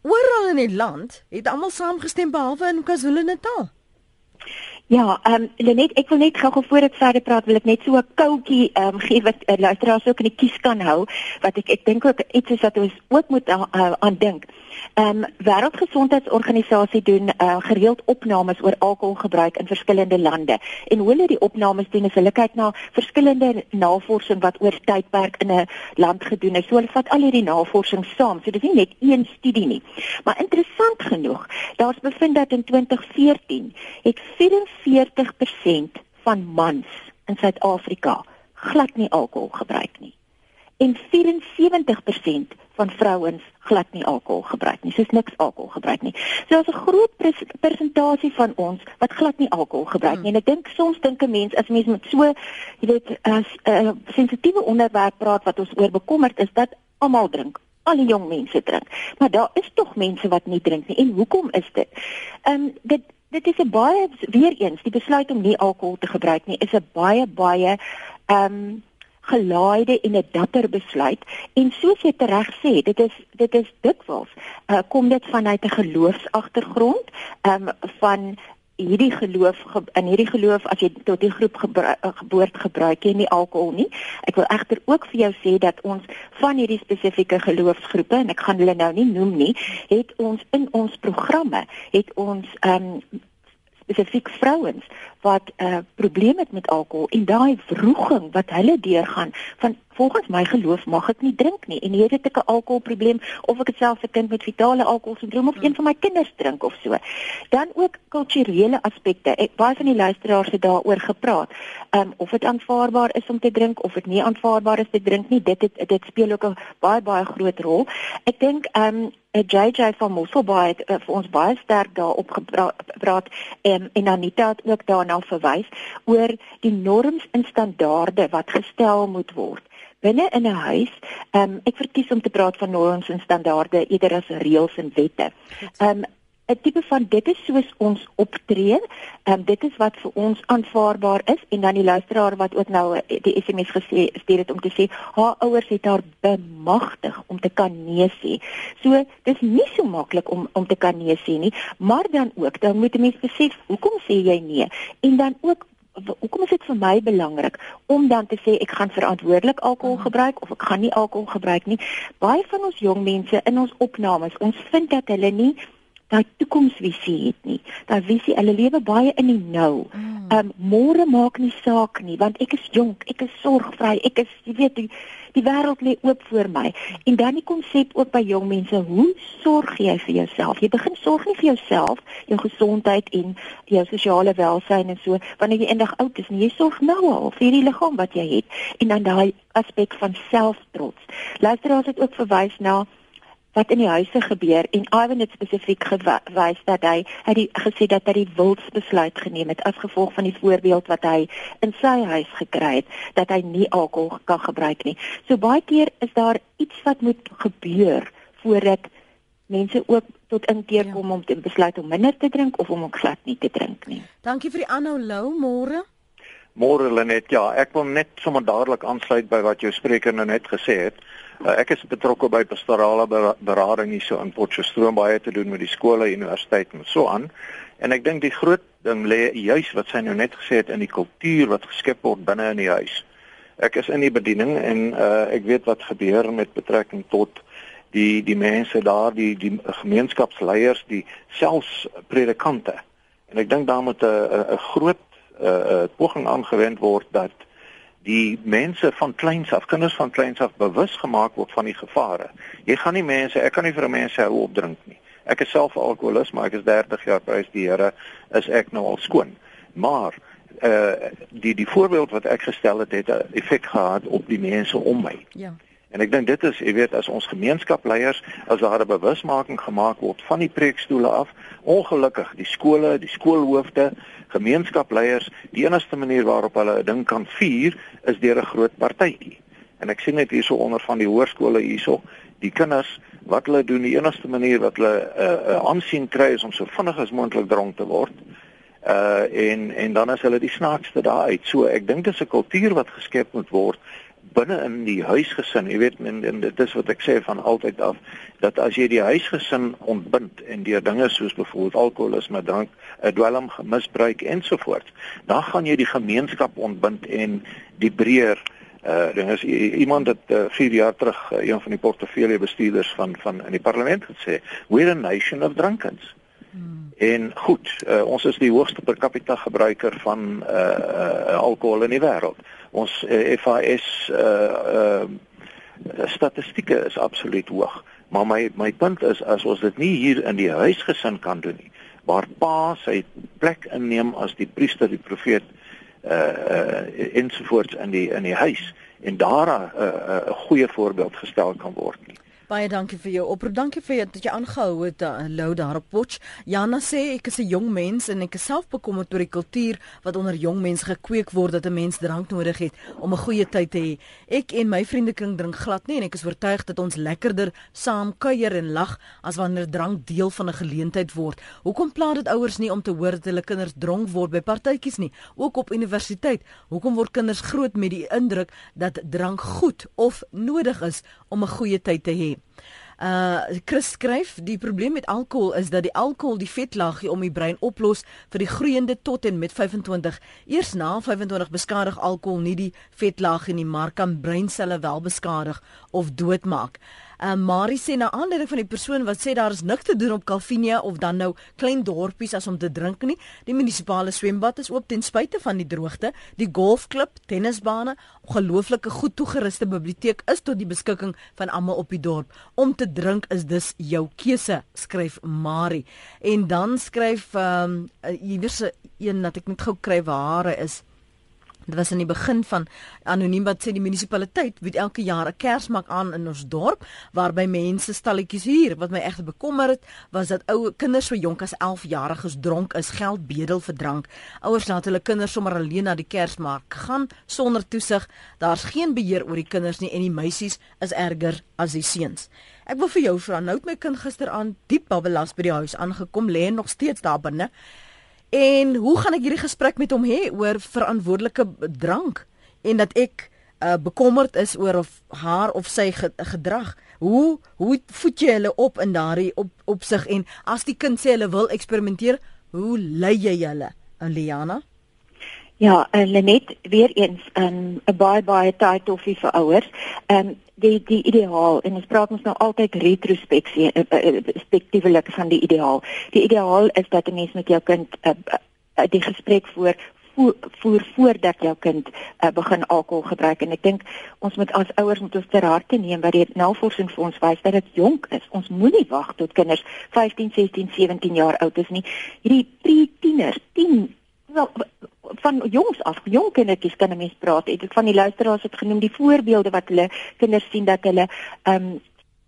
oral in die land het almal saamgestem behalwe in KwaZulu-Natal. Ja, ehm um, Lenet, ek wil net gou-gou voor ek verder praat, wil ek net so 'n koutjie ehm um, gee wat uh, luisteraars ook in die kies kan hou, wat ek ek dink ook iets is wat ons ook moet uh, aan dink. Ehm um, Wêreldgesondheidsorganisasie doen uh, gereeld opnames oor alkoholgebruik in verskillende lande. En hoe hulle die opnames doen, is hulle kyk na verskillende navorsing wat oor tydperk in 'n land gedoen is. So hulle vat al hierdie navorsing saam. So dis nie net een studie nie. Maar interessant genoeg, daar's bevind dat in 2014 het 44% van mans in Suid-Afrika glad nie alkohol gebruik nie. En 74% van vrouens glad nie alkohol gebruik nie. Soos niks alkohol gebruik nie. So daar's 'n groot persentasie van ons wat glad nie alkohol gebruik nie. En ek dink soms dink 'n mens as mens met so, jy weet, as 'n uh, sensitiewe onderwerp praat wat ons oor bekommerd is dat almal drink. Al die jong mense drink. Maar daar is tog mense wat nie drink nie. En hoekom is dit? Ehm um, dit dit is 'n baie weer eens die besluit om nie alkohol te gebruik nie is 'n baie baie ehm um, gelaaide en 'n dapper besluit. En soos jy reg sê dit is dit is dikwels uh, kom dit vanuit 'n geloofsagtergrond um, van hierdie geloof in hierdie geloof as jy tot die groep gebru geboort gebruik jy nie alkohol nie. Ek wil egter ook vir jou sê dat ons van hierdie spesifieke geloofsgroepe en ek gaan hulle nou nie noem nie het ons in ons programme het ons um, spesifiek vrouens wat 'n uh, probleem het met alkohol en daai vroeging wat hulle deurgaan van volgens my geloof mag ek nie drink nie en hier het ek 'n alkoholprobleem of ek het self 'n kind met vitale alkoholsindroom of een van my kinders drink of so. Dan ook kulturele aspekte. Ek baie van die luisteraars het daaroor gepraat. Um of dit aanvaarbaar is om te drink of dit nie aanvaarbaar is te drink nie. Dit het, dit speel ook 'n baie baie groot rol. Ek dink um 'n JJ van Mosselbaai het uh, vir ons baie sterk daarop gepraat um, en Anita het ook daarna verwys oor die norms en standaarde wat gestel moet word binne in 'n huis. Um, ek verkies om te praat van norms en standaarde eerder as reëls en wette. Um, 'n tipe van dit is soos ons optree. Ehm um, dit is wat vir ons aanvaarbaar is en dan die luisteraar wat ook nou eh, die SMS gesê stuur dit om te sê haar ouers het haar bemagtig om te kan nee sê. So dis nie so maklik om om te kan nee sê nie, maar dan ook dan moet 'n mens besef hoekom sê jy nee en dan ook Hoekom is dit vir my belangrik om dan te sê ek gaan verantwoordelik alkohol gebruik of ek gaan nie alkohol gebruik nie? Baie van ons jong mense in ons opnames, ons vind dat hulle nie daai toekomsvisie het nie. Daai visie, hulle lewe baie in die nou. Mm. Ehm um, môre maak nie saak nie want ek is jonk, ek is sorgvry, ek is jy weet die die wêreld lê oop voor my. En dan die konsep ook by jong mense, hoe sorg jy vir jouself? Jy begin sorg nie vir jouself, jou gesondheid en jou sosiale welsyn en so wanneer jy eendag oud is, nie jy sorg nou al vir die liggaam wat jy het en dan daai aspek van selftrots. Luisteraars het ook verwys na wat in die huise gebeur en Ivan het spesifiek gewys dat hy het die, gesê dat hy die wilsbesluit geneem het as gevolg van die voorbeeld wat hy in sy huis gekry het dat hy nie alkohol kan gebruik nie. So baie keer is daar iets wat moet gebeur voordat mense ook tot inkeer ja. kom ja. om te besluit om minder te drink of om ook glad nie te drink nie. Dankie vir die aanhou Lou môre. Môre Lenet, ja, ek wil net sommer dadelik aansluit by wat jou spreker nou net gesê het. Uh, ek is betrokke by pastorale berading hier so in Potchefstroom baie te doen met die skole, universiteit en so aan. En ek dink die groot ding lê juis wat sy nou net gesê het in die kultuur wat geskep word binne in die huis. Ek is in die bediening en uh, ek weet wat gebeur met betrekking tot die die mense daar, die die gemeenskapsleiers, die selfs predikante. En ek dink daar moet 'n 'n groot 'n uh, uh, poging aangewend word dat die mense van kleins af, kinders van kleins af bewus gemaak word van die gevare. Jy gaan nie mense, ek kan nie vir mense hou op drink nie. Ek is self alkoholist, maar ek is 30 jaar prys die Here, is ek nou al skoon. Maar uh die die voorbeeld wat ek gestel het het 'n effek gehad op die mense om my. Ja. En ek dink dit is, jy weet, as ons gemeenskapleiers as daar 'n bewusmaking gemaak word van die preekstoele af, ongelukkig die skole, die skoolhoofde, gemeenskapleiers, die enigste manier waarop hulle 'n ding kan vier is deur 'n groot partytjie. En ek sien net hierso onder van die hoërskole hierso, die kinders wat hulle doen, die enigste manier wat hulle 'n uh, uh, aansien kry is om so vinnig as moontlik dronk te word. Uh en en dan is hulle die snaakste daar uit. So ek dink dis 'n kultuur wat geskep moet word binne in die huisgesin, jy weet en, en dit is wat ek sê van altyd af dat as jy die huisgesin ontbind en deur dinge soos byvoorbeeld alkoholisme, drank, eh, dwelm, misbruik ensovoorts, dan gaan jy die gemeenskap ontbind en die breër uh ding is iemand het uh, 4 jaar terug uh, een van die portefeulje bestuurders van van in die parlement gesê we're a nation of drunkards. Hmm. En goed, uh, ons is die hoogste per capita gebruiker van uh, uh alkohol in die wêreld ons uh, FAS uh uh statistieke is absoluut hoog. Maar my my punt is as ons dit nie hier in die huisgesin kan doen nie, waar pa sy plek inneem as die priester, die profeet uh uh ensovoorts in die in die huis en daar 'n uh, uh, goeie voorbeeld gestel kan word nie. Baie dankie vir jou oproep. Dankie vir jou dat jy aangehou het uh, Lou daar op Potch. Jana sê ek is 'n jong mens en ek is self bekommerd oor die kultuur wat onder jong mense gekweek word dat 'n mens drank nodig het om 'n goeie tyd te hê. Ek en my vriendekring drink glad nie en ek is oortuig dat ons lekkerder saam kuier en lag as wanneer drank deel van 'n geleentheid word. Hoekom pla dit ouers nie om te hoor dat hulle kinders dronk word by partytjies nie, ook op universiteit? Hoekom word kinders groot met die indruk dat drank goed of nodig is om 'n goeie tyd te hê? Uh Chris skryf die probleem met alkohol is dat die alkohol die vetlaagie om die brein oplos vir die groeiende tot en met 25. Eers na 25 beskadig alkohol nie die vetlaagie nie, maar kan breinselle wel beskadig of doodmaak. Uh, Marie sê na aanleiding van die persoon wat sê daar is niks te doen op Calvinia of dan nou klein dorpies as om te drink nie. Die munisipale swembad is oop ten spyte van die droogte. Die golfklub, tennisbane, ongelooflike goed toegeruste biblioteek is tot die beskikking van almal op die dorp. Om te drink is dus jou keuse, skryf Marie. En dan skryf ehm um, iewers een dat ek net gou kry waar hy is. Dit was in die begin van anoniem wat sê die munisipaliteit bied elke jaar 'n Kersmark aan in ons dorp waarby mense stalletjies huur. Wat my egter bekommer het, was dat ou kinders so jonk as 11 jariges dronk is, geld bedel vir drank. Ouers laat hulle kinders sommer alleen na die Kersmark gaan sonder toesig. Daar's geen beheer oor die kinders nie en die meisies is erger as die seuns. Ek wil vir jou vra, nou het my kind gisteraan diep babbelas by die huis aangekom, lê nog steeds daar binne. En hoe gaan ek hierdie gesprek met hom hê oor verantwoordelike drank en dat ek uh, bekommerd is oor of haar of sy gedrag. Hoe hoe voed jy hulle op in daardie op opsig en as die kind sê hulle wil eksperimenteer, hoe lei jy hulle? Liana? Ja, en Lenet weer eens 'n um, baie baie tyd toffie vir ouers. Ehm um, die die ideaal en ons praat ons nou altyd retrospeksie uh, uh, perspektiewelik van die ideaal. Die ideaal is dat 'n mens met jou kind uh, uh, die gesprek voer voer, voer voordat jou kind uh, begin alkohol gebruik en ek dink ons moet as ouers moet ons ter harte neem wat die navorsing vir ons wys dat dit jonk is. Ons moenie wag tot kinders 15, 16, 17 jaar oud is nie. Hierdie pre-tieners, 10 wel van jongs af, jong kindertjies kan 'n mens praat. Ek van die luisteraars het genoem die voorbeelde wat hulle kinders sien dat hulle ehm um,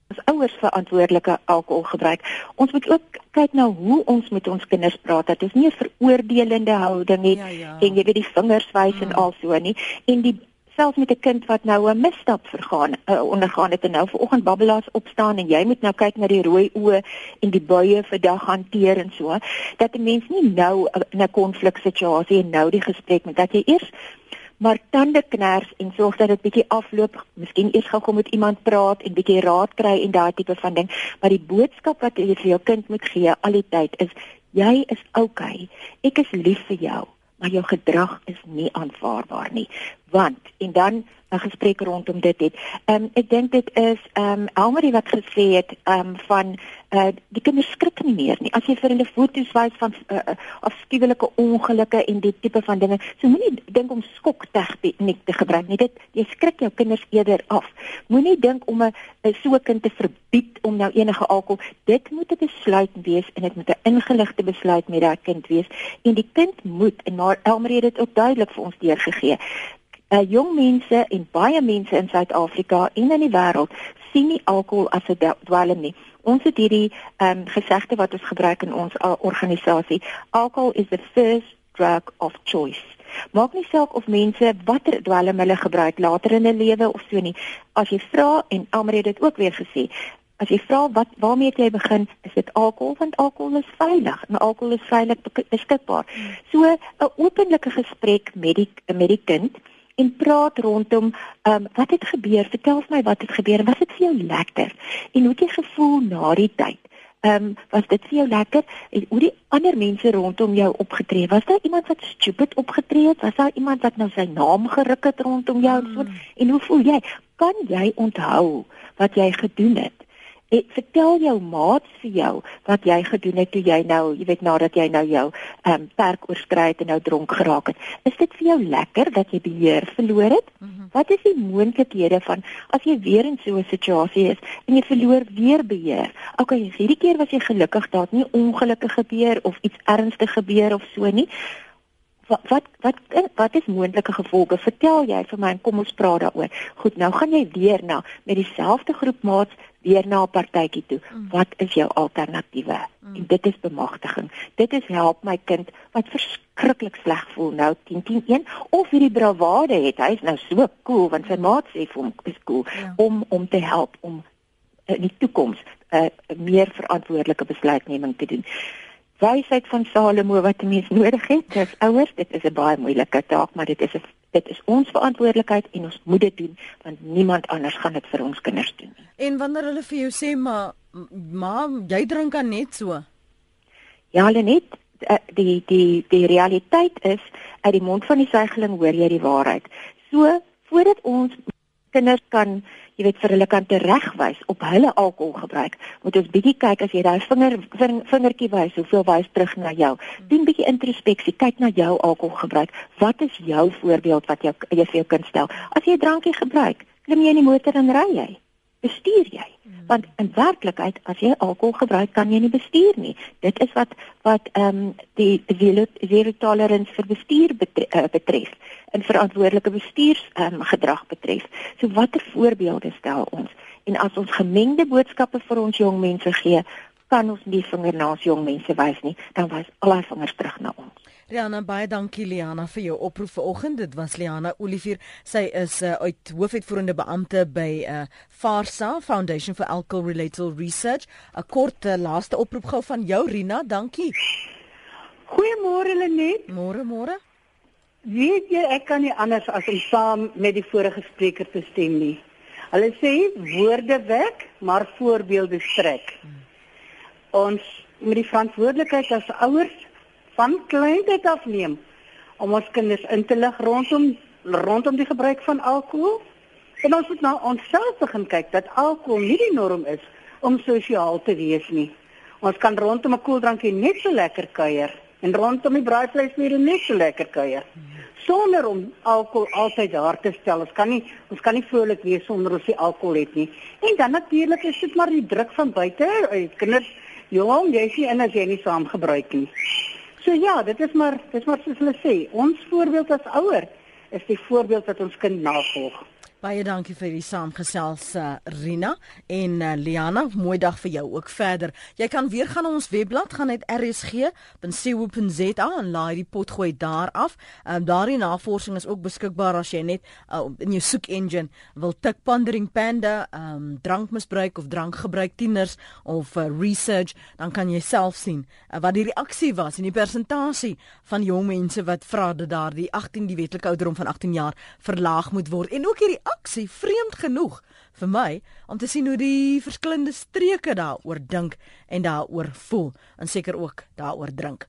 as ouers verantwoordelike alkohol gebruik. Ons moet ook kyk na hoe ons met ons kinders praat. Dit is nie 'n veroordelende houding nie ja, ja. en jy weet die vingers wys mm. en al so nie en die selfs met 'n kind wat nou 'n misstap vergaan uh, ondergaan het en nou vanoggend babbelaars opstaan en jy moet nou kyk na die rooi oë en die buie vir dag hanteer en so dat 'n mens nie nou in 'n konfliksituasie en nou die gesprek met dat jy eers maar tande kners en sorg dat dit bietjie afloop. Miskien eers gou met iemand praat en bietjie raad kry en daai tipe van ding. Maar die boodskap wat jy vir jou kind moet gee al die tyd is jy is oukei. Okay. Ek is lief vir jou, maar jou gedrag is nie aanvaarbaar nie. Want en dan 'n gesprek rondom dit het. Ehm um, ek dink dit is ehm um, Almarie wat gesê het ehm um, van uh die kinders skrik nie meer nie. As jy vir hulle foto's wys van uh, afskuwelike ongelukke en die tipe van dinge, so moenie dink om skok tegniek te gebruik nie. Dit jy skrik jou kinders eerder af. Moenie dink om 'n so 'n kind te verbied om nou enige alkohol. Dit moet 'n besluit wees en dit moet 'n ingeligte besluit met daai kind wees en die kind moet en maar Almarie het dit ook duidelik vir ons deurgegee uh, jong mense en baie mense in Suid-Afrika en in die wêreld sien nie alkohol as 'n dwelm nie. Ons het hierdie ehm um, gesegde wat ons gebruik in ons uh, organisasie. Alcohol is the first drug of choice. Maak nie saak of mense watter dwelm hulle gebruik later in 'n lewe of so nie. As jy vra en Amre het dit ook weer gesê, as jy vra wat waarmee jy begin, is dit alkohol want alkohol is veilig en alkohol is veilig beskikbaar. So 'n openlike gesprek met die met die kind en praat rondom ehm um, wat het gebeur? Vertel my wat het gebeur en was dit vir jou lekker? En hoe het jy gevoel na die tyd? Ehm um, was dit vir jou lekker? En hoe die ander mense rondom jou opgetree? Was daar iemand wat stupid opgetree het? Was daar iemand wat nou sy naam geruk het rondom jou mm. en so? Hmm. En hoe voel jy? Kan jy onthou wat jy gedoen het? Ek vertel jou maat vir jou wat jy gedoen het toe jy nou, jy weet nadat jy nou jou ehm um, perk oorskry het en nou dronk geraak het. Is dit vir jou lekker dat jy beheer verloor het? Mm -hmm. Wat is die moontlikhede van as jy weer in so 'n situasie is en jy verloor weer beheer? Okay, hierdie keer was jy gelukkig dat nie ongelukkig gebeur of iets ernstig gebeur of so nie wat wat wat wat is moontlike gevolge? Vertel jy vir my en kom ons praat daaroor. Goed, nou gaan jy weer na met dieselfde groep maats weer na 'n partytjie toe. Mm. Wat is jou alternatiewe? Mm. En dit is bemagtiging. Dit is help my kind wat verskriklik sleg voel nou 10 10 1 of hierdie bravade het. Hy is nou so cool want sy maat sê vir hom is cool ja. om om te help om in die toekoms 'n uh, meer verantwoordelike besluitneming te doen wysheid van Salomo wat die mens nodig het. Dis ouers, dit is 'n baie moeilike taak, maar dit is 'n dit is ons verantwoordelikheid en ons moet dit doen want niemand anders gaan dit vir ons kinders doen nie. En wanneer hulle vir jou sê maar ma, jy drink aan net so. Ja, net eh, die die die realiteit is uit die mond van die suigeling hoor jy die waarheid. So voordat ons kinders kan jy weet vir hulle kan teregwys op hulle alkoholgebruik. Moet ons bietjie kyk as jy daai vinger vingertjie wys, hoeveel wys terug na jou. Doen bietjie introspeksie, kyk na jou alkoholgebruik. Wat is jou voorbeeld wat jy jy vir jou kind stel? As jy 'n drankie gebruik, klim jy in die motor en ry jy bestuur jy. Want in werklikheid as jy alkohol gebruik kan jy nie bestuur nie. Dit is wat wat ehm um, die zero tolerance vir bestuur betref, uh, betref en verantwoordelike bestuurs ehm um, gedrag betref. So watter voorbeelde stel ons? En as ons gemengde boodskappe vir ons jong mense gee kan ons nie vinger na ons jong mense wys nie. Dan wys al die vingers terug na ons Riana baie dankie Liana vir jou oproep vanoggend. Dit was Liana Olivier. Sy is uh, uit hoofuitvoerende beampte by uh, FARSA Foundation for Alcohol Related Research. 'n Kort uh, laaste oproep gou van jou Rina. Dankie. Goeiemôre Lenet. Môre môre. Weet jy ek kan nie anders as om saam met die vorige spreker te stem nie. Hulle sê woorde wek, maar voorbeelde strek. Hmm. Ons met die verantwoordelikheid as ouers van kleintyd af neem om ons kinders in te lig rondom rondom die gebruik van alkohol. En ons moet nou onsself begin kyk dat alkohol nie die norm is om sosiaal te wees nie. Ons kan rondom 'n koeldrankie net so lekker kuier en rondom die braaivleismuur net so lekker kuier sonder om alkohol altyd daar te stel. Ons kan nie ons kan nie vrolik wees sonder ons die alkohol het nie. En dan natuurlik is dit maar die druk van buite. Kinders, jong, jy sien en as jy nie saam gebruik nie. So ja, dit is maar dit is maar soos hulle sê, ons voorbeeld as ouer is die voorbeeld wat ons kind navolg. Baie dankie vir die saamgesels uh, Rina en uh, Liana. Mooi dag vir jou ook verder. Jy kan weer gaan na ons webblad gaan net rsg.co.za en laai die pot gooi daar af. Um, Daardie navorsing is ook beskikbaar as jy net uh, in jou soek engine wil tik pondering panda, um, drankmisbruik of drankgebruik tieners of uh, research, dan kan jy self sien uh, wat die reaksie was en die persentasie van jong mense wat vra dat daardie 18 die wetlike ouderdom van 18 jaar verlaag moet word en ook hierdie aksie vreemd genoeg vir my om te sien hoe die verskillende streke daaroor dink en daaroor voel en seker ook daaroor drink